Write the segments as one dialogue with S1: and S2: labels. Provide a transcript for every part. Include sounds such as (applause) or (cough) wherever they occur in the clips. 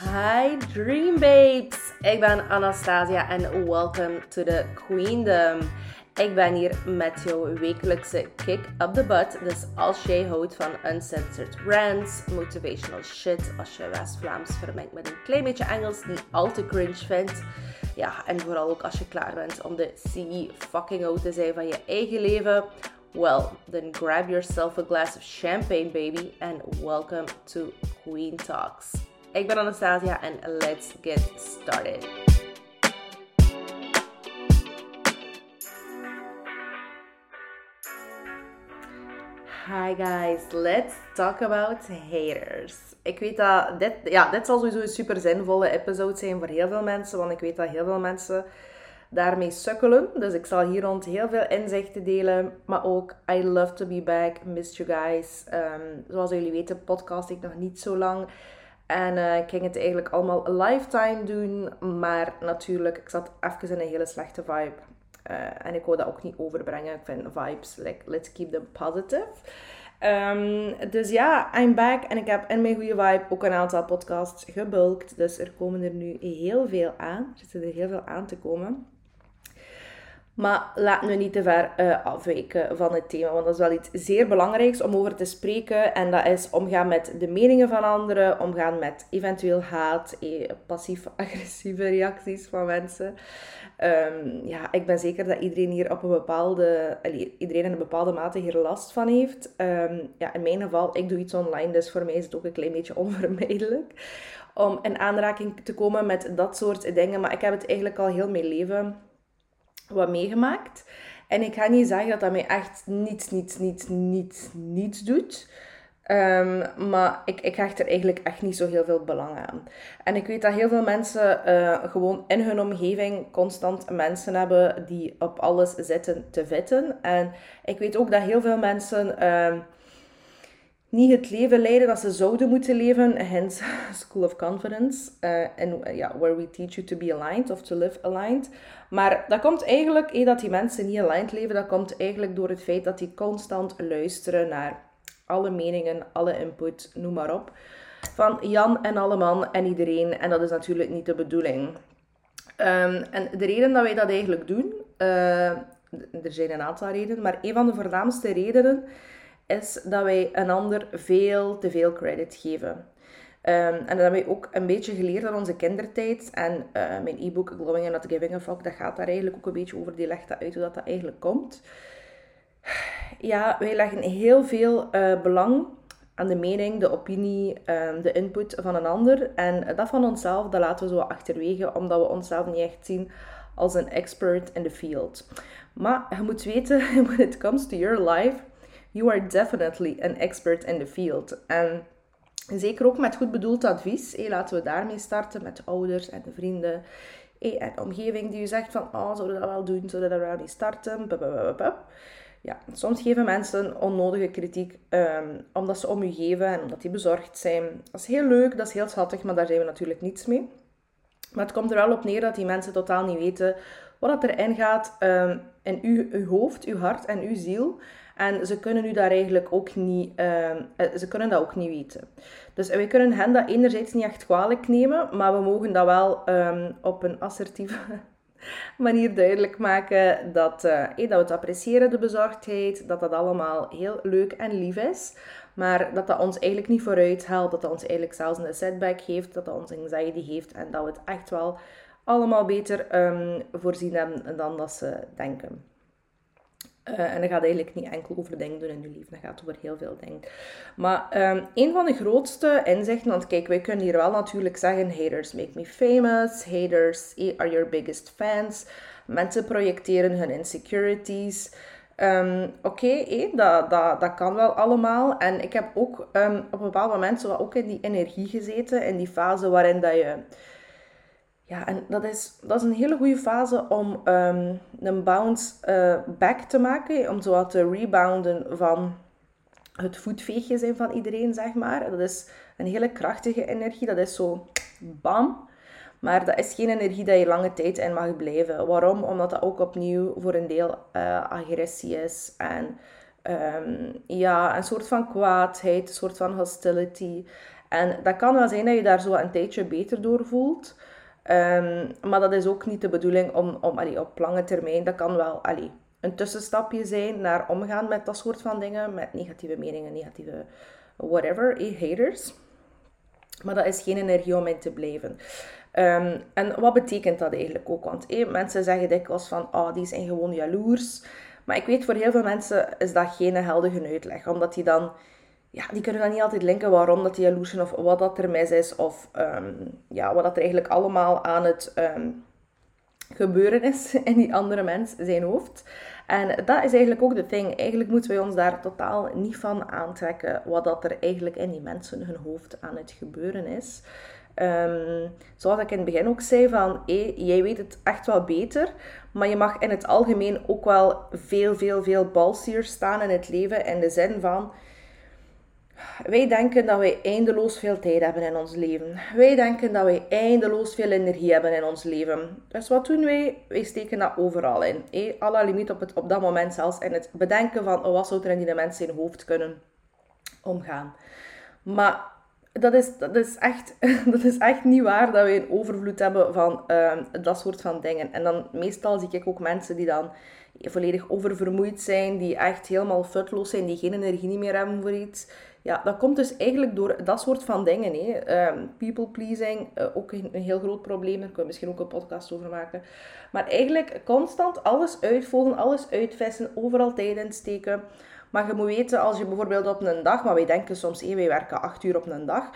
S1: Hi Dream Babes! Ik ben Anastasia en welcome to the Queendom. Ik ben hier met jouw wekelijkse kick up the butt. Dus als jij houdt van uncensored rants, motivational shit, als je West-Vlaams vermengt met een klein beetje Engels die al te cringe vindt. Ja, en vooral ook als je klaar bent om de CEO fucking out te zijn van je eigen leven. Well, then grab yourself a glass of champagne, baby, and welcome to Queen Talks. Ik ben Anastasia en let's get started. Hi guys, let's talk about haters. Ik weet dat dit, ja, dit zal sowieso een super zinvolle episode zijn voor heel veel mensen, want ik weet dat heel veel mensen daarmee sukkelen. Dus ik zal hier rond heel veel inzichten delen, maar ook I love to be back, missed you guys. Um, zoals jullie weten podcast ik nog niet zo lang. En uh, ik ging het eigenlijk allemaal lifetime doen. Maar natuurlijk, ik zat even in een hele slechte vibe. Uh, en ik wou dat ook niet overbrengen. Ik vind vibes, like, let's keep them positive. Um, dus ja, I'm back. En ik heb in mijn goede vibe ook een aantal podcasts gebulkt. Dus er komen er nu heel veel aan. Er zitten er heel veel aan te komen. Maar laten we niet te ver uh, afwijken van het thema, want dat is wel iets zeer belangrijks om over te spreken. En dat is omgaan met de meningen van anderen, omgaan met eventueel haat, eh, passief-agressieve reacties van mensen. Um, ja, ik ben zeker dat iedereen hier op een bepaalde, iedereen in een bepaalde mate hier last van heeft. Um, ja, in mijn geval, ik doe iets online, dus voor mij is het ook een klein beetje (laughs) onvermijdelijk om in aanraking te komen met dat soort dingen. Maar ik heb het eigenlijk al heel mijn leven wat meegemaakt. En ik ga niet zeggen dat dat mij echt niets, niets, niets, niets, niets doet. Um, maar ik, ik hecht er eigenlijk echt niet zo heel veel belang aan. En ik weet dat heel veel mensen uh, gewoon in hun omgeving constant mensen hebben die op alles zitten te vitten. En ik weet ook dat heel veel mensen uh, niet het leven leiden dat ze zouden moeten leven. Hence (laughs) School of Confidence. Uh, and yeah, where we teach you to be aligned of to live aligned. Maar dat komt eigenlijk, eh, dat die mensen niet aligned leven, dat komt eigenlijk door het feit dat die constant luisteren naar alle meningen, alle input, noem maar op. Van Jan en alle man en iedereen. En dat is natuurlijk niet de bedoeling. Um, en de reden dat wij dat eigenlijk doen, uh, er zijn een aantal redenen, maar een van de voornaamste redenen is dat wij een ander veel te veel credit geven. Um, en dat hebben we ook een beetje geleerd aan onze kindertijd. En uh, mijn e-book Glowing and Not Giving a Fuck, dat gaat daar eigenlijk ook een beetje over. Die legt dat uit hoe dat, dat eigenlijk komt. Ja, wij leggen heel veel uh, belang aan de mening, de opinie, um, de input van een ander. En dat van onszelf, dat laten we zo achterwege, omdat we onszelf niet echt zien als een expert in the field. Maar je moet weten, (laughs) when it comes to your life, you are definitely an expert in the field. En zeker ook met goed bedoeld advies. Laten we daarmee starten met de ouders en de vrienden. En omgeving die je zegt van, oh, zouden we dat wel doen? Zouden we daar wel starten? Ja, soms geven mensen onnodige kritiek um, omdat ze om je geven en omdat die bezorgd zijn. Dat is heel leuk, dat is heel schattig, maar daar zijn we natuurlijk niets mee. Maar het komt er wel op neer dat die mensen totaal niet weten wat erin gaat um, in uw, uw hoofd, uw hart en uw ziel. En ze kunnen u daar eigenlijk ook niet, uh, ze kunnen dat ook niet weten. Dus wij kunnen hen dat enerzijds niet echt kwalijk nemen, maar we mogen dat wel um, op een assertieve (laughs) manier duidelijk maken dat, uh, dat we het appreciëren, de bezorgdheid, dat dat allemaal heel leuk en lief is. Maar dat dat ons eigenlijk niet vooruit helpt, dat dat ons eigenlijk zelfs een setback geeft, dat dat ons anxiety geeft en dat we het echt wel allemaal beter um, voorzien hebben dan dat ze denken. Uh, en dat gaat eigenlijk niet enkel over dingen doen in je leven, dat gaat over heel veel dingen. Maar um, een van de grootste inzichten, want kijk, wij kunnen hier wel natuurlijk zeggen: haters make me famous, haters are your biggest fans. Mensen projecteren hun insecurities. Um, Oké, okay, dat, dat, dat kan wel allemaal. En ik heb ook op een bepaald moment zo ook in die energie gezeten, in die fase waarin dat je ja, en dat is, dat is een hele goede fase om um, een bounce uh, back te maken. Om zo te rebounden van het voetveegje zijn van iedereen, zeg maar. Dat is een hele krachtige energie. Dat is zo bam. Maar dat is geen energie dat je lange tijd in mag blijven. Waarom? Omdat dat ook opnieuw voor een deel uh, agressie is. En um, ja, een soort van kwaadheid, een soort van hostility. En dat kan wel zijn dat je daar zo een tijdje beter door voelt. Ehm, maar dat is ook niet de bedoeling om, om allee, op lange termijn, dat kan wel allee, een tussenstapje zijn naar omgaan met dat soort van dingen, met negatieve meningen, negatieve whatever, eh, haters. Maar dat is geen energie om in te blijven. Ehm, en wat betekent dat eigenlijk ook? Want eh, mensen zeggen dikwijls van, oh, die zijn gewoon jaloers. Maar ik weet, voor heel veel mensen is dat geen heldige uitleg. Omdat die dan, ja, die kunnen dan niet altijd linken waarom dat die zijn of wat dat er mis is. Of ehm, ja, wat dat er eigenlijk allemaal aan het ehm, gebeuren is (laughs) in die andere mens, zijn hoofd. En dat is eigenlijk ook de thing. Eigenlijk moeten wij ons daar totaal niet van aantrekken wat dat er eigenlijk in die mensen hun hoofd aan het gebeuren is. Um, zoals ik in het begin ook zei, van jij weet het echt wel beter, maar je mag in het algemeen ook wel veel, veel, veel balsier staan in het leven. In de zin van, wij denken dat wij eindeloos veel tijd hebben in ons leven. Wij denken dat wij eindeloos veel energie hebben in ons leven. Dus wat doen wij? Wij steken dat overal in. Alle limiet op, op dat moment zelfs in het bedenken van oh, wat zou er in die mensen in hoofd kunnen omgaan. Maar dat is, dat, is echt, (laughs) dat is echt niet waar dat wij een overvloed hebben van ehm, dat soort van dingen. En dan meestal zie ik ook mensen die dan volledig oververmoeid zijn, die echt helemaal futloos zijn, die geen energie meer hebben voor iets. Ja, dat komt dus eigenlijk door dat soort van dingen. Hè. Ehm, people pleasing, uh, ook een, heel groot probleem. Daar kunnen we misschien ook een podcast over maken. Maar eigenlijk constant alles uitvolgen, alles uitvissen, overal tijd in steken. Maar je moet weten, als je bijvoorbeeld op een dag, maar wij denken soms, hé, wij werken acht uur op een dag.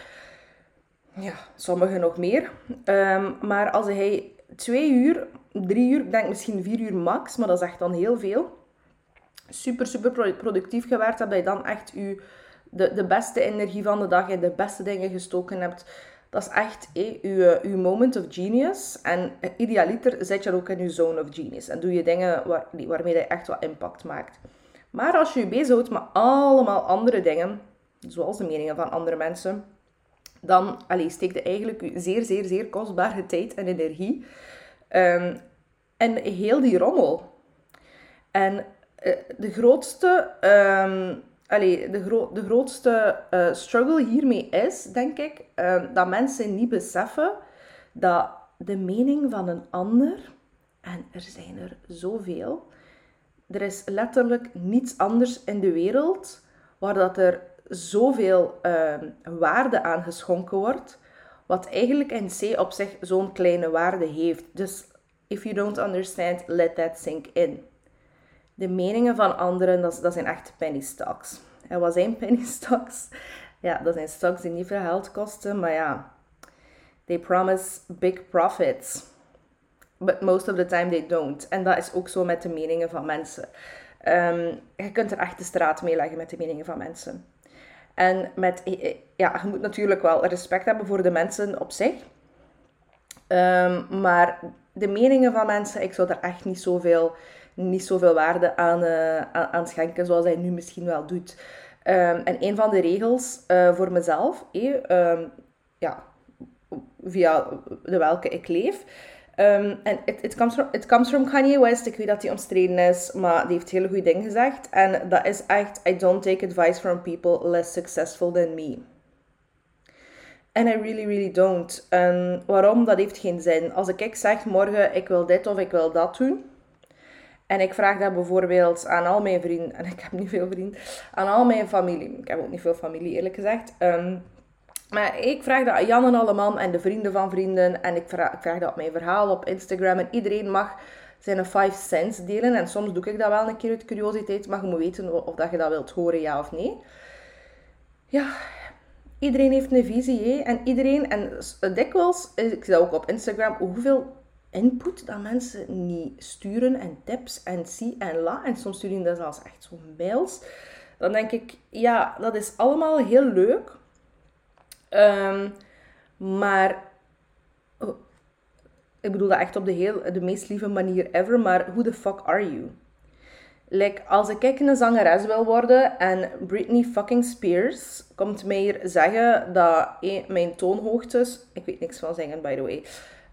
S1: Ja, sommigen nog meer. Ehm, maar als hij twee uur, drie uur, ik denk misschien vier uur max, maar dat is echt dan heel veel. Super, super productief gewerkt dat je dan echt je, de, de beste energie van de dag in de beste dingen gestoken hebt. Dat is echt eh, je, je moment of genius. En idealiter zet je ook in je zone of genius. En doe je dingen waar, waarmee je echt wat impact maakt. Maar als je je bezighoudt met allemaal andere dingen, zoals de meningen van andere mensen, dan allez, steekt je eigenlijk zeer, zeer, zeer kostbare tijd en energie um, en heel die rommel. En uh, de grootste, um, allez, de, de grootste uh, struggle hiermee is, denk ik, um, dat mensen niet beseffen dat de mening van een ander, en er zijn er zoveel, er is letterlijk niets anders in de wereld waar dat er zoveel uh, waarde aan geschonken wordt, wat eigenlijk in C op zich zo'n kleine waarde heeft. Dus if you don't understand, let that sink in. De meningen van anderen, dat, dat zijn echt penny stocks. En wat zijn penny stocks? Ja, dat zijn stocks die niet veel geld kosten, maar ja, they promise big profits but most of the time they don't. En dat is ook zo met de meningen van mensen. Um, je kunt er echt de straat mee leggen met de meningen van mensen. En met, eh, eh, ja, je moet natuurlijk wel respect hebben voor de mensen op zich. Um, maar de meningen van mensen, ik zou daar echt niet zoveel, niet zoveel waarde aan, uh, aan, schenken, zoals hij nu misschien wel doet. Um, en een van de regels uh, voor mezelf, eh, ja, via de welke ik leef, Um, en it, it, comes from, comes from Kanye West. Ik weet dat hij omstreden is, maar die heeft hele goede dingen gezegd. En dat is echt, I don't take advice from people less successful than me. En I really, really don't. En waarom? Dat heeft geen zin. Als ik zeg morgen, ik wil dit of ik wil dat doen. En ik vraag dat bijvoorbeeld aan al mijn vrienden. En ik heb niet veel vrienden. Aan al mijn familie. Ik heb ook niet veel familie, eerlijk gezegd. Um, maar ik vraag dat aan Jan en Alleman en de vrienden van vrienden. En ik vraag, ik vraag dat op mijn verhaal op Instagram. En iedereen mag zijn 5 cents delen. En soms doe ik dat wel een keer uit curiositeit. Maar je moet weten of dat je dat wilt horen, ja of nee. Ja, iedereen heeft een visie. En iedereen, en dikwijls, ik zie dat ook op Instagram, hoeveel input dat mensen niet sturen. En tips en zie en la. En soms sturen dat zelfs echt zo mails. Dan denk ik, ja, dat is allemaal heel leuk. Um, maar oh, ik bedoel dat echt op de, heel, de meest lieve manier ever. Maar who the fuck are you? Like, als ik een zangeres wil worden en Britney fucking Spears komt mij hier zeggen dat mijn toonhoogtes... Ik weet niks van zingen, by the way.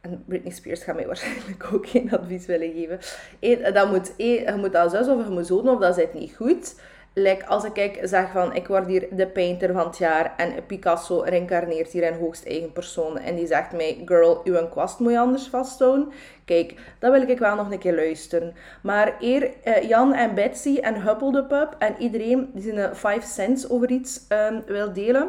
S1: En Britney Spears gaat mij waarschijnlijk ook geen advies willen geven. Eh, dat moet, eh, je moet dat zus of je moet of dat zit niet goed. Like, als ik kijk, zeg van, ik word hier de painter van het jaar en Picasso reïncarneert hier in hoogst eigen persoon en die zegt mij, girl, uw kwast moet je anders vasthouden. Kijk, dat wil ik wel nog een keer luisteren. Maar eer uh, Jan en Betsy en Hubble de Pub en iedereen die zijn 5 cents over iets um, wil delen,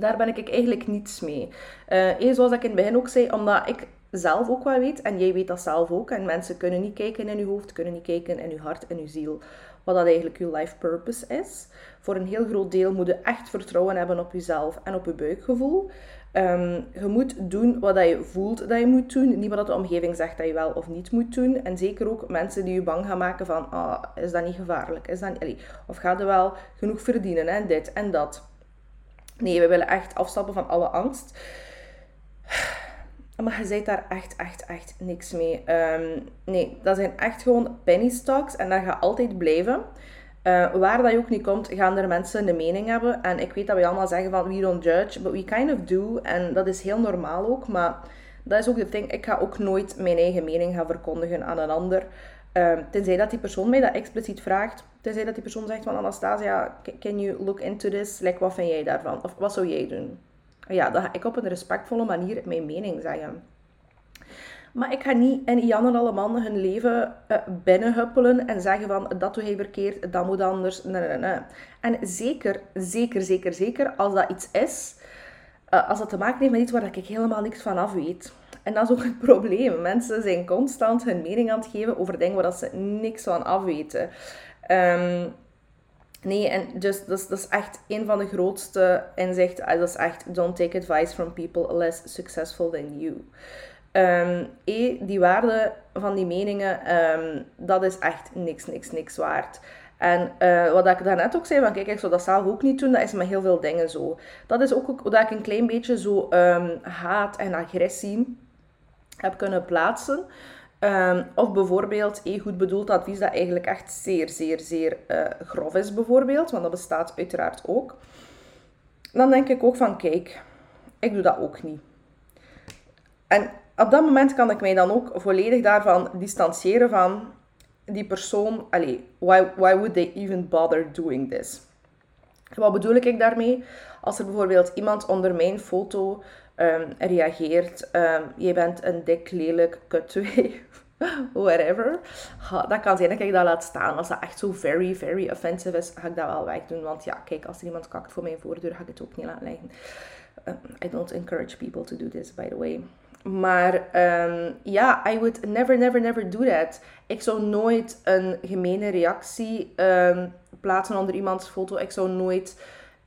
S1: daar ben ik eigenlijk niets mee. Uh, zoals ik in het begin ook zei, omdat ik zelf ook wel weet, en jij weet dat zelf ook, en mensen kunnen niet kijken in je hoofd, kunnen niet kijken in je hart en je ziel, wat dat eigenlijk je life purpose is. Voor een heel groot deel moet je echt vertrouwen hebben op jezelf en op je buikgevoel. Um, je moet doen wat je voelt dat je moet doen, niet wat de omgeving zegt dat je wel of niet moet doen. En zeker ook mensen die je bang gaan maken van, ah, is dat niet gevaarlijk? Is dat of gaat er wel genoeg verdienen en dit en dat? Nee, we willen echt afstappen van alle angst. Maar je zei daar echt, echt, echt niks mee. Ehm, nee, dat zijn echt gewoon penny stocks en dat gaat altijd blijven. Uh, waar dat ook niet komt, gaan er mensen een mening hebben. En ik weet dat we allemaal zeggen van we don't judge, but we kind of do. En dat is heel normaal ook. Maar dat is ook de ding. Ik ga ook nooit mijn eigen mening gaan verkondigen aan een ander. Um, tenzij dat die persoon mij dat expliciet vraagt. Tenzij dat die persoon zegt van Anastasia, can you look into this? Like, wat vind jij daarvan? Of wat zou jij doen? Ja, dan ga ik op een respectvolle manier mijn mening zeggen. Maar ik ga niet in Jan en alle mannen hun leven uh, binnenhuppelen en zeggen van dat doe hij verkeerd, dat moet anders. Nee, nee, nee. En zeker, zeker, zeker, zeker als dat iets is, uh, als dat te maken heeft met iets waar ik helemaal niks van af weet. En dat is ook het (laughs) probleem. Mensen zijn constant hun mening aan het geven over dingen waar ze niks van afweten. Um, Nee, en dus, dat, is, dat is echt een van de grootste inzichten. Ah, dat is echt, don't take advice from people less successful than you. Um, die waarde van die meningen, um, dat is echt niks, niks, niks waard. En uh, wat ik daarnet ook zei, van kijk, ik zou dat zelf ook niet doen, dat is met heel veel dingen zo. Dat is ook hoe ik een klein beetje zo haat en agressie heb kunnen plaatsen. Um, of bijvoorbeeld eh, goed bedoeld advies dat eigenlijk echt zeer, zeer, zeer uh, grof is bijvoorbeeld. Want dat bestaat uiteraard ook. Dan denk ik ook van, kijk, ik doe dat ook niet. En op dat moment kan ik mij dan ook volledig daarvan distancieren van die persoon. Allee, why, why would they even bother doing this? Wat bedoel ik daarmee? Als er bijvoorbeeld iemand onder mijn foto um, reageert, um, je bent een dik, lelijk kutwee, (laughs) whatever. dat kan zijn dat ik dat laat staan. Als dat echt zo very, very offensive is, ga ik dat wel wegdoen. Want ja, kijk, als er iemand kakt voor mijn voordeur, ga ik het ook niet laten liggen. Um, I don't encourage people to do this, by the way. Maar ja, I would never, never, never do that. Ik zou nooit een gemene reactie plaatsen onder iemands foto. Ik zou nooit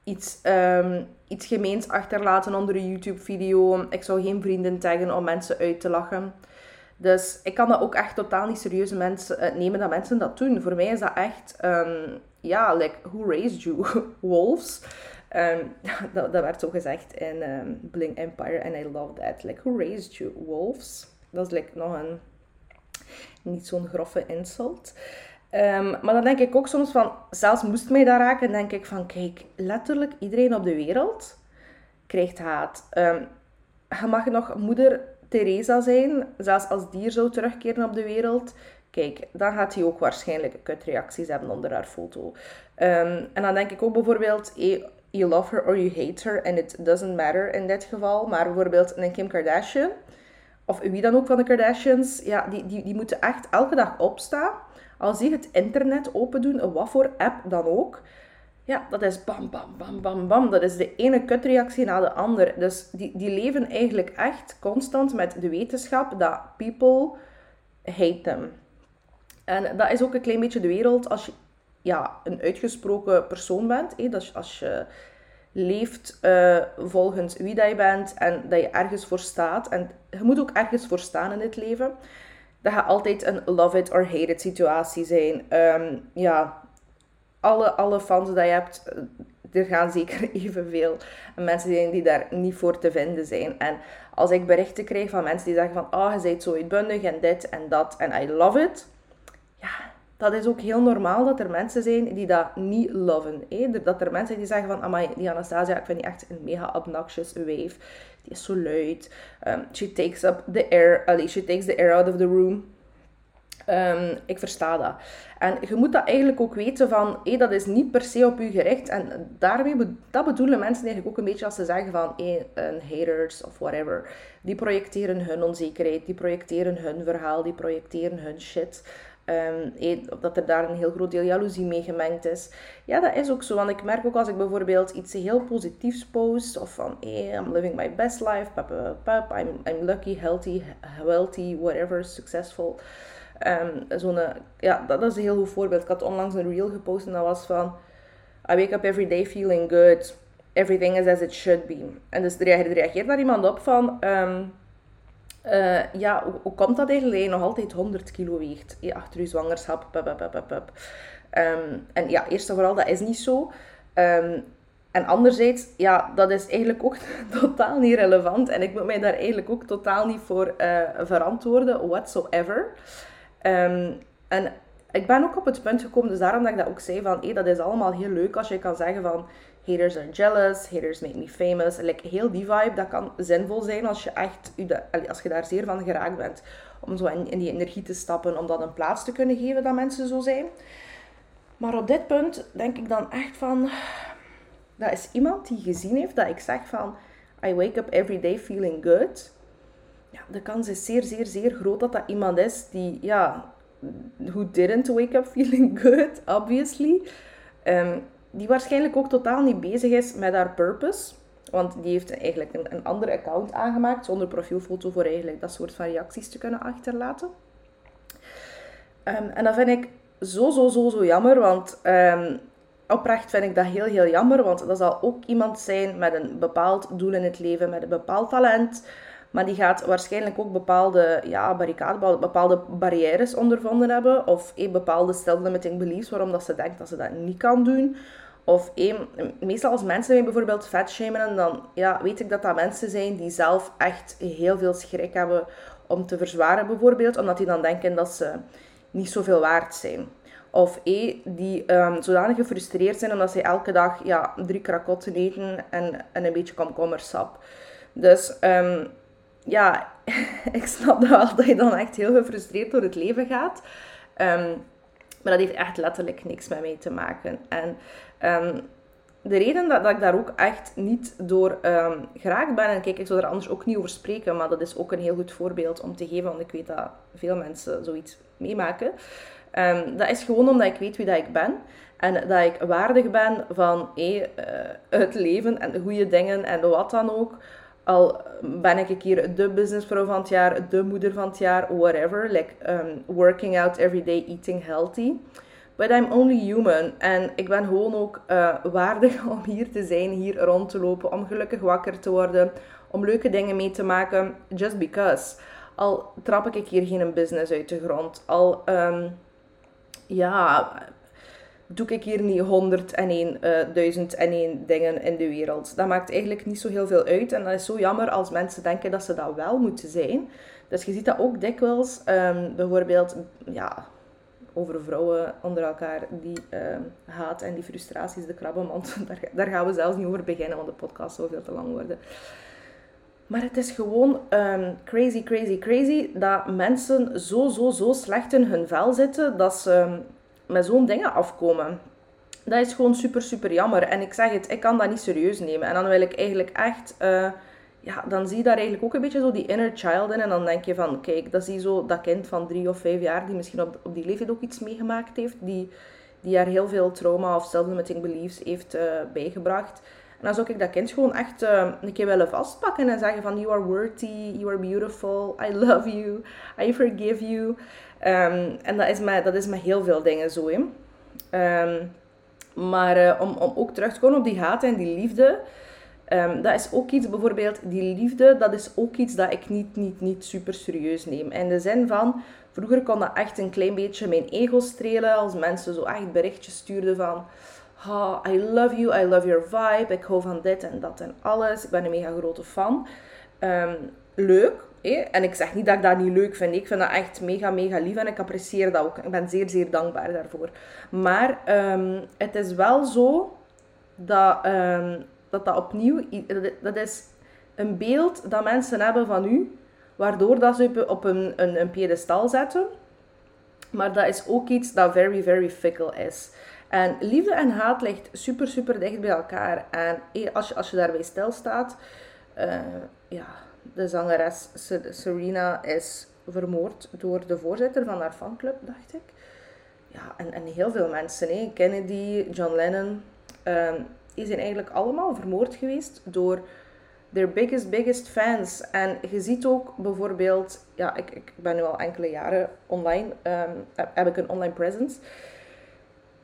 S1: iets, um, iets gemeens achterlaten onder een YouTube-video. Ik zou geen vrienden taggen om mensen uit te lachen. Dus ik kan dat ook echt totaal niet serieus mensen, uh, nemen dat mensen dat doen. Voor mij is dat echt, um, ja, like, who raised you? (laughs) Wolves. Um, (laughs) dat, dat, werd zo gezegd in um, Bling Empire en I love that. Like, who raised you? Wolves. Dat is like nog een niet zo'n grove insult. Um, maar dan denk ik ook soms van, zelfs moest mij dat raken, denk ik van, kijk, letterlijk iedereen op de wereld krijgt haat. Um, je mag nog moeder Teresa zijn, zelfs als dier zou terugkeren op de wereld. Kijk, dan gaat hij ook waarschijnlijk kutreacties hebben onder haar foto. Um, en dan denk ik ook bijvoorbeeld, you love her or you hate her, and it doesn't matter in dit geval. Maar bijvoorbeeld een Kim Kardashian, of wie dan ook van de Kardashians, ja, die, die, die moeten echt elke dag opstaan als die het internet open doen, wat voor app dan ook, ja, dat is bam, bam, bam, bam, bam. Dat is de ene kutreactie na de andere. Dus die, die leven eigenlijk echt constant met de wetenschap dat people hate them. En dat is ook een klein beetje de wereld als je ja, een uitgesproken persoon bent. Hè? Dat als je leeft uh, volgens wie dat je bent en dat je ergens voor staat. En je moet ook ergens voor staan in dit leven dat gaat altijd een love it or hate it situatie zijn. Ehm, ja, alle, alle fans die je hebt, eh, er gaan zeker (laughs) evenveel mensen zijn die daar niet voor te vinden zijn. En als ik berichten krijg van mensen die zeggen van, oh, je bent zo uitbundig en dit en dat en I love it. Dat is ook heel normaal dat er mensen zijn die dat niet loven. Dat er mensen die zeggen van, amai, die Anastasia, ik vind die echt een mega obnoxious wave. Die is zo luid. Um, she takes up the air, she takes the air out of the room. Ehm, ik versta dat. En je moet dat eigenlijk ook weten van, hé, dat is niet per se op u gericht. En daarmee, dat bedoelen mensen eigenlijk ook een beetje als ze zeggen van, een haters of whatever. Die projecteren hun onzekerheid, die projecteren hun verhaal, die projecteren hun shit. Um, dat er daar een heel groot deel jaloezie mee gemengd is. Ja, dat is ook zo. Want ik merk ook als ik bijvoorbeeld iets heel positiefs post. Of van, hey, I'm living my best life. I'm, I'm lucky, healthy, wealthy, whatever, successful. Um, zo'n, ja, dat, is een heel goed voorbeeld. Ik had onlangs een reel gepost en dat was van... I wake up every day feeling good. Everything is as it should be. En dus er reageert daar iemand op van... Um, uh, ja, hoe, komt dat eigenlijk dat je nog altijd 100 kilo weegt achter je zwangerschap? Um, en ja, eerst en vooral, dat is niet zo. Um, en anderzijds, ja, dat is eigenlijk ook (laughs) totaal niet relevant. En ik moet mij daar eigenlijk ook totaal niet voor uh, verantwoorden, whatsoever. Um, en ik ben ook op het punt gekomen, dus daarom dat ik dat ook zei van, hey, dat is allemaal heel leuk als je kan zeggen van, haters are jealous, haters make me famous. Like, heel die vibe, dat kan zinvol zijn als je echt, als je daar zeer van geraakt bent. Om zo in, die energie te stappen, om dat een plaats te kunnen geven dat mensen zo zijn. Maar op dit punt denk ik dan echt van, dat is iemand die gezien heeft dat ik zeg van, I wake up every day feeling good de kans is zeer, zeer, zeer groot dat dat iemand is die, ja, who didn't wake up (laughs) feeling good, obviously. Um, die waarschijnlijk ook totaal niet bezig is met haar purpose. Want die heeft eigenlijk een, een ander account aangemaakt zonder profielfoto voor eigenlijk dat soort van reacties te kunnen achterlaten. Um, en dat vind ik zo, zo, zo, zo jammer. Want um, oprecht vind ik dat heel, heel jammer. Want dat zal ook iemand zijn met een bepaald doel in het leven, met een bepaald talent. Maar die gaat waarschijnlijk ook bepaalde ja, barricades, bepaalde barrières ondervonden hebben. Of een bepaalde self-limiting beliefs waarom dat ze denkt dat ze dat niet kan doen. Of een, meestal als mensen mij bijvoorbeeld vetshamen, dan ja, weet ik dat dat mensen zijn die zelf echt heel veel schrik hebben om te verzwaren bijvoorbeeld. Omdat die dan denken dat ze niet zoveel waard zijn. Of E, die um, zodanig gefrustreerd zijn omdat ze elke dag ja, drie krakotten eten en, en een beetje komkommersap. Dus um, ja, (laughs) ik snap dat wel dat je dan echt heel gefrustreerd door het leven gaat. Ehm, maar dat heeft echt letterlijk niks met mij te maken. En um, de reden dat, dat, ik daar ook echt niet door um, geraakt ben, en kijk, ik zou er anders ook niet over spreken, maar dat is ook een heel goed voorbeeld om te geven, want ik weet dat veel mensen zoiets meemaken. dat is gewoon omdat ik weet wie dat ik ben. En dat ik waardig ben van hey, uh, het leven en de goede dingen en wat dan ook. Al ben ik keer de businessvrouw van het jaar, de moeder van het jaar, whatever. Like um, working out every day, eating healthy. But I'm only human. En ik ben gewoon ook uh, waardig (laughs) om hier te zijn, hier rond te lopen, om gelukkig wakker te worden, om leuke dingen mee te maken, just because. Al trap ik hier geen business uit de grond. Al, um, ja, doe ik hier niet 101, uh, 1001 dingen in de wereld. Dat maakt eigenlijk niet zo heel veel uit. En dat is zo jammer als mensen denken dat ze dat wel moeten zijn. Dus je ziet dat ook dikwijls, um, bijvoorbeeld, ja, over vrouwen onder elkaar, die uh, haat en die frustraties, de krabbenmand. (laughs) Daar, daar gaan we zelfs niet over beginnen, want de podcast zou veel te lang worden. Maar het is gewoon um, crazy, crazy, crazy dat mensen zo, zo, zo slecht in hun vel zitten dat ze met zo'n dingen afkomen. Dat is gewoon super, super jammer. En ik zeg het, ik kan dat niet serieus nemen. En dan wil ik eigenlijk echt... Uh, ja, dan zie je daar eigenlijk ook een beetje zo die inner child in. En dan denk je van, kijk, dat je zo dat kind van drie of vijf jaar... die misschien op, op die leeftijd ook iets meegemaakt heeft. Die, die haar heel veel trauma of self-limiting beliefs heeft uh, bijgebracht. En dan zou ik dat kind gewoon echt uh, een keer willen vastpakken en zeggen van... You are worthy, you are beautiful, I love you, I forgive you. Um, en dat is, met, dat is met heel veel dingen zo. Um, maar uh, om, om ook terug te komen op die haat en die liefde... Um, dat is ook iets, bijvoorbeeld die liefde, dat is ook iets dat ik niet, niet, niet super serieus neem. In de zin van, vroeger kon dat echt een klein beetje mijn ego strelen, als mensen zo echt berichtjes stuurden van... Oh, I love you, I love your vibe, ik hou van dit en dat en alles. Ik ben een mega grote fan. Um, leuk, en ik zeg niet dat ik dat niet leuk vind. Ik vind dat echt mega, mega lief en ik apprecieer dat ook. Ik ben zeer, zeer dankbaar daarvoor. Maar um, het is wel zo dat, um, dat dat opnieuw... Dat is een beeld dat mensen hebben van u, waardoor dat ze op een, een, een zetten. Maar dat is ook iets dat very, very fickle is. En liefde en haat ligt super, super dicht bij elkaar. En als je, als je daarbij stilstaat, uh, ja, de zangeres Serena is vermoord door de voorzitter van haar fanclub, dacht ik. Ja, en, en heel veel mensen, hè. Kennedy, John Lennon, um, die zijn eigenlijk allemaal vermoord geweest door their biggest, biggest fans. En je ziet ook bijvoorbeeld, ja, ik, ik ben nu al enkele jaren online, um, heb ik een online presence.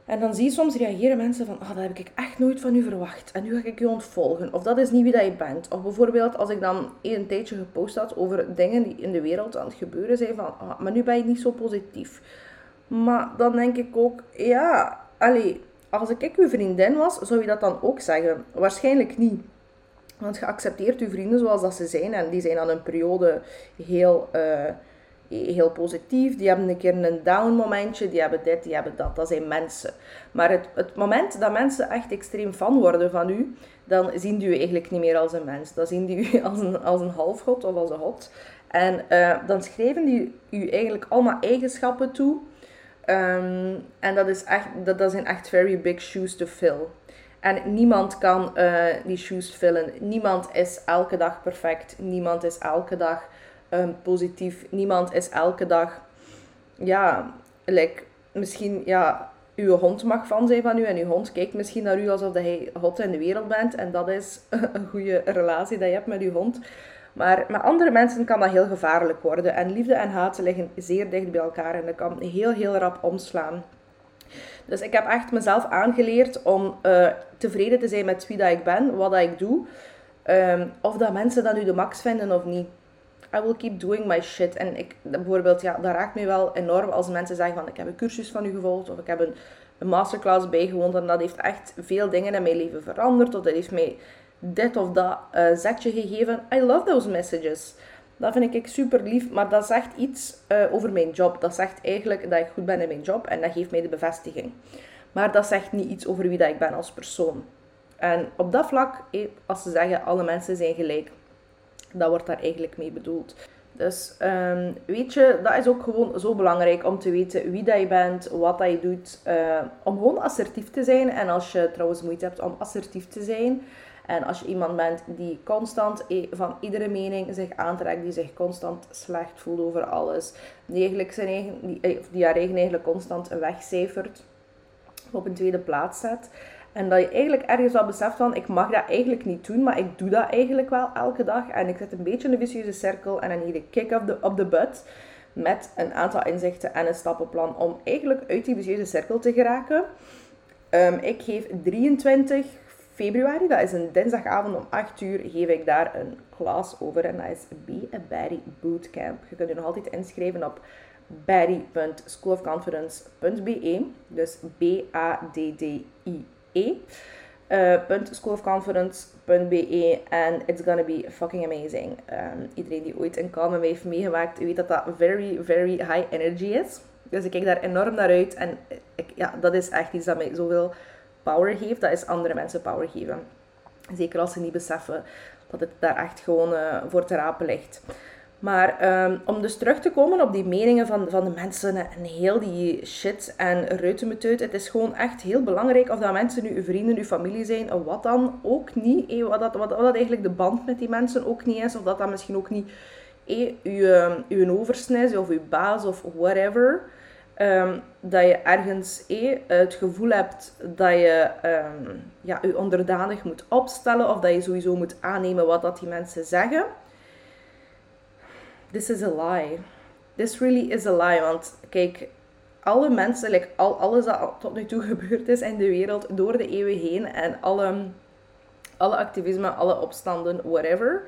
S1: En dan zie je soms reageren mensen van, ah, dat heb ik echt nooit van u verwacht. En nu ga ik je ontvolgen. Of dat is niet wie dat je bent. Of bijvoorbeeld als ik dan een tijdje gepost had over dingen die in de wereld aan het gebeuren zijn. Van, ah, maar nu ben je niet zo positief. Maar dan denk ik ook, ja, allee, als ik uw vriendin was, zou je dat dan ook zeggen? Waarschijnlijk niet. Want je accepteert uw vrienden zoals dat ze zijn. En die zijn aan een periode heel... Uh, heel positief, die hebben een keer een down momentje, die hebben dit, die hebben dat. Dat zijn mensen. Maar het, het moment dat mensen echt extreem fan worden van u, dan zien die u eigenlijk niet meer als een mens. Dan zien die u (laughs) als een, als een halfgod of als een god. En uh, dan schrijven die u eigenlijk allemaal eigenschappen toe. Um, en dat, is echt, dat, dat zijn echt very big shoes to fill. En niemand kan uh, die shoes vullen. Niemand is elke dag perfect. Niemand is elke dag um, positief. Niemand is elke dag, ja, like, misschien, ja, uw hond mag van zijn van u en uw hond kijkt misschien naar u alsof hij hot in de wereld bent. En dat is (laughs) een goede relatie dat je hebt met uw hond. Maar met andere mensen kan dat heel gevaarlijk worden. En liefde en haat liggen zeer dicht bij elkaar en dat kan heel, heel rap omslaan. Dus ik heb echt mezelf aangeleerd om uh, tevreden te zijn met wie dat ik ben, wat dat ik doe. Um, of dat mensen dat nu de max vinden of niet. I will keep doing my shit. En ik, bijvoorbeeld, ja, dat raakt me wel enorm als mensen zeggen van ik heb een cursus van u gevolgd of ik heb een, masterclass bijgewoond en dat heeft echt veel dingen in mijn leven veranderd of dat heeft mij dit of dat uh, zetje gegeven. I love those messages. Dat vind ik super lief, maar dat zegt iets uh, over mijn job. Dat zegt eigenlijk dat ik goed ben in mijn job en dat geeft mij de bevestiging. Maar dat zegt niet iets over wie dat ik ben als persoon. En op dat vlak, eh, als ze zeggen alle mensen zijn gelijk, dat wordt daar eigenlijk mee bedoeld. Dus um, weet je, dat is ook gewoon zo belangrijk om te weten wie dat je bent, wat dat je doet. Uh, om gewoon assertief te zijn. En als je trouwens moeite hebt om assertief te zijn. En als je iemand bent die constant van iedere mening zich aantrekt, die zich constant slecht voelt over alles, die, eigenlijk zijn eigen, die, eh, die haar eigen eigenlijk constant wegcijfert, op een tweede plaats zet, en dat je eigenlijk ergens al beseft van, ik mag dat eigenlijk niet doen, maar ik doe dat eigenlijk wel elke dag. En ik zit een beetje in een vicieuze cirkel en dan need ik kick op de, op de butt. Met een aantal inzichten en een stappenplan om eigenlijk uit die vicieuze cirkel te geraken. Um, ik geef 23 februari, dat is een dinsdagavond om 8 uur, geef ik daar een klas over. En dat is Be a Batty Bootcamp. Je kunt je nog altijd inschrijven op batty.schoolofconfidence.be. Dus B-A-D-D-I e. Uh, schoolofconference.be en it's gonna be fucking amazing. Um, iedereen die ooit een call met heeft meegemaakt, weet dat dat very, very high energy is. Dus ik kijk daar enorm naar uit en ik, ja, dat is echt iets dat mij zoveel power geeft. Dat is andere mensen power geven. Zeker als ze niet beseffen dat het daar echt gewoon uh, voor te rapen ligt. Maar um, om dus terug te komen op die meningen van, van de mensen en heel die shit en ruitenmeteut. Het is gewoon echt heel belangrijk of dat mensen nu uw vrienden, uw familie zijn, of wat dan ook niet. Eh, wat, dat, wat, dat eigenlijk de band met die mensen ook niet is. Of dat dat misschien ook niet eh, uw, um, uw oversnis of uw baas of whatever. Um, dat je ergens eh, het gevoel hebt dat je ja, je onderdanig moet opstellen. Of dat je sowieso moet aannemen wat dat die mensen zeggen this is a lie. This really is a lie. Want kijk, alle mensen, like, al, alles dat tot nu toe (laughs) gebeurd is in de wereld door de eeuwen heen en alle, alle activisme, alle opstanden, whatever.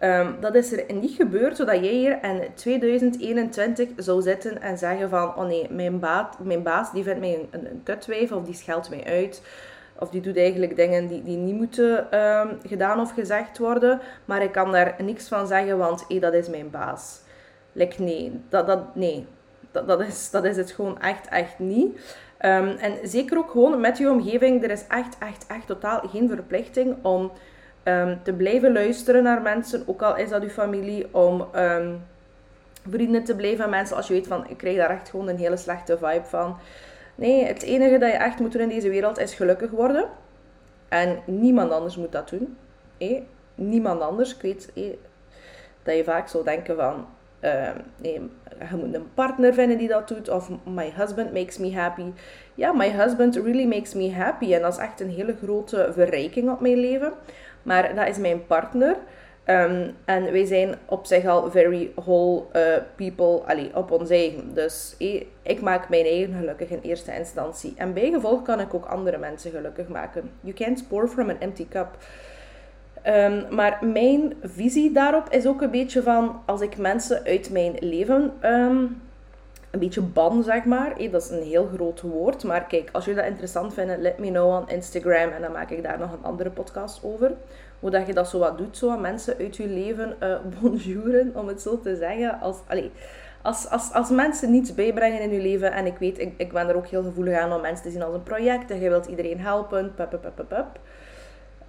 S1: Um, dat is er niet gebeurd zodat jij hier in 2021 zou zitten en zeggen van, oh nee, mijn, baat, mijn baas die vindt mij een, een, kutwijf of die scheldt mij uit. Of die doet eigenlijk dingen die, die niet moeten um, gedaan of gezegd worden. Maar ik kan daar niks van zeggen, want dat is mijn baas. Like, nee, dat, dat, nee. Dat, dat, is, dat is het gewoon echt, echt niet. Um, en zeker ook gewoon met je omgeving. Er is echt, echt, echt totaal geen verplichting om um, te blijven luisteren naar mensen. Ook al is dat uw familie. Om vrienden te blijven mensen als je weet van, ik krijg daar echt gewoon een hele slechte vibe van. Nee, het enige dat je echt moet doen in deze wereld is gelukkig worden. En niemand anders moet dat doen. Niemand anders. Ik weet dat je vaak zou denken van... Uh, nee, je moet een partner vinden die dat doet. Of my husband makes me happy. Ja, my husband really makes me happy. En dat is echt een hele grote verrijking op mijn leven. Maar dat is mijn partner. Um, en wij zijn op zich al very whole uh, people allee, op ons eigen. Dus eh, ik maak mijn eigen gelukkig in eerste instantie. En bij gevolg kan ik ook andere mensen gelukkig maken. You can't pour from an empty cup. Um, maar mijn visie daarop is ook een beetje van als ik mensen uit mijn leven um, een beetje ban, zeg maar. Eh, dat is een heel groot woord. Maar kijk, als jullie dat interessant vinden, let me know on Instagram. En dan maak ik daar nog een andere podcast over hoe dat je dat zo wat doet, zo mensen uit je leven uh, (laughs) bonjouren, om het zo te zeggen. Als, allez, als, als, als mensen niets bijbrengen in je leven, en ik weet, ik, ik ben er ook heel gevoelig aan om mensen te zien als een project, en je wilt iedereen helpen.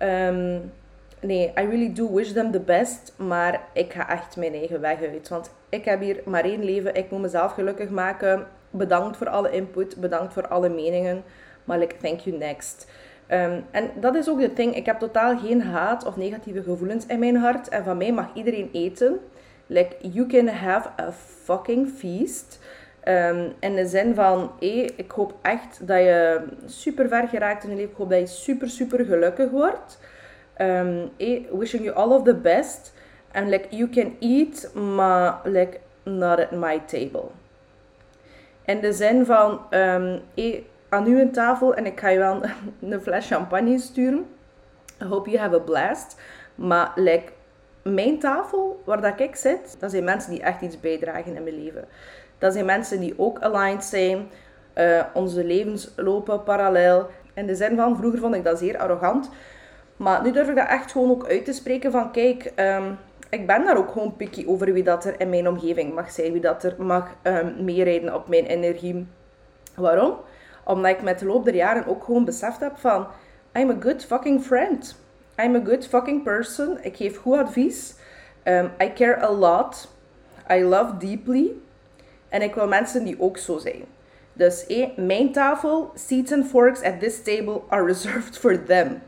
S1: Um, nee, I really do wish them the best, maar ik ga echt mijn eigen weg uit. Want ik heb hier maar één leven, ik moet mezelf gelukkig maken. Bedankt voor alle input, bedankt voor alle meningen, maar like, thank you next. Um, en dat is ook de ding. Ik heb totaal geen haat of negatieve gevoelens in mijn hart. En van mij mag iedereen eten. Like, you can have a fucking feast. Um, in de zin van, hey, ik hoop echt dat je super ver geraakt in je leven. Ik hoop dat je super, super gelukkig wordt. Hey, wishing you all of the best. And like, you can eat, maar like, not at my table. In de zin van, um, aan een tafel en ik ga je wel (laughs) een, fles champagne sturen. I hope you have a blast. Maar like, mijn tafel, waar dat ik zit, dat zijn mensen die echt iets bijdragen in mijn leven. Dat zijn mensen die ook aligned zijn. Uh, onze levens lopen parallel. In de zin van, vroeger vond ik dat zeer arrogant. Maar nu durf ik dat echt gewoon ook uit te spreken van, kijk, um, ik ben daar ook gewoon picky over wie dat er in mijn omgeving mag zijn. Wie dat er mag um, meerijden op mijn energie. Waarom? Omdat ik met de loop der jaren ook gewoon beseft heb van... I'm a good fucking friend. I'm a good fucking person. Ik geef goed advies. Um, I care a lot. I love deeply. En ik wil mensen die ook zo zijn. Dus eh, mijn tafel, seats and forks at this table are reserved (laughs) for them.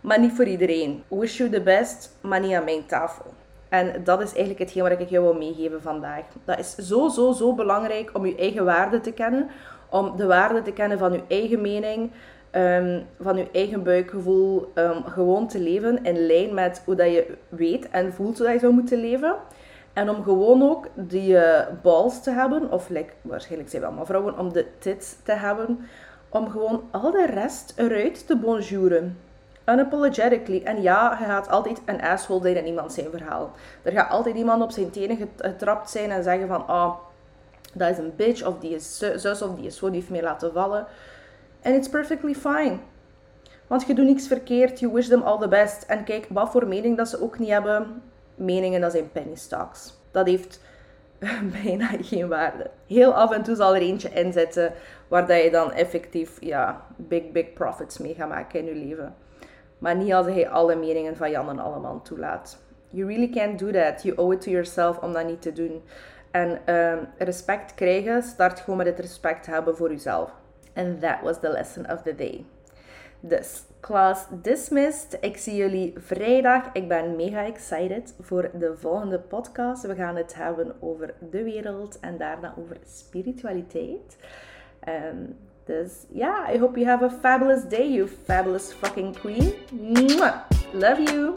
S1: Maar niet voor iedereen. Wish you the best, maar niet aan mijn tafel. En dat is eigenlijk hetgeen wat ik jou wil meegeven vandaag. Dat is zo, zo, zo belangrijk om je eigen waarde te kennen om de waarde te kennen van je eigen mening, um, van je eigen buikgevoel, um, gewoon te leven in lijn met hoe dat je weet en voelt dat je zou moeten leven. En om gewoon ook die uh, balls te hebben, of like, waarschijnlijk zijn we allemaal vrouwen, om de tits te hebben, om gewoon al de rest eruit te bonjouren. Unapologetically. En ja, je gaat altijd een asshole zijn in iemand zijn verhaal. Er gaat altijd iemand op zijn tenen getrapt zijn en zeggen van, ah, oh, dat is een bitch, of die is zus, of die is zo, die heeft mij laten vallen. And it's perfectly fine. Want je doet niks verkeerd, you wish them all the best. En kijk, wat voor mening dat ze ook niet hebben, meningen dat zijn penny stocks. Dat heeft (laughs) bijna geen waarde. Heel af en toe zal er eentje inzetten waar dat je dan effectief ja, big, big profits mee gaat maken in je leven. Maar niet als hij alle meningen van Jan en Alleman toelaat. You really can't do that. You owe it to yourself om dat niet te doen. En uh, respect krijgen start gewoon met het respect hebben voor jezelf. And that was the lesson of the day. Dus, class dismissed. Ik zie jullie vrijdag. Ik ben mega excited voor de volgende podcast. We gaan het hebben over de wereld en daarna over spiritualiteit. Um, dus ja, yeah, I hope you have a fabulous day, you fabulous fucking queen. Love you!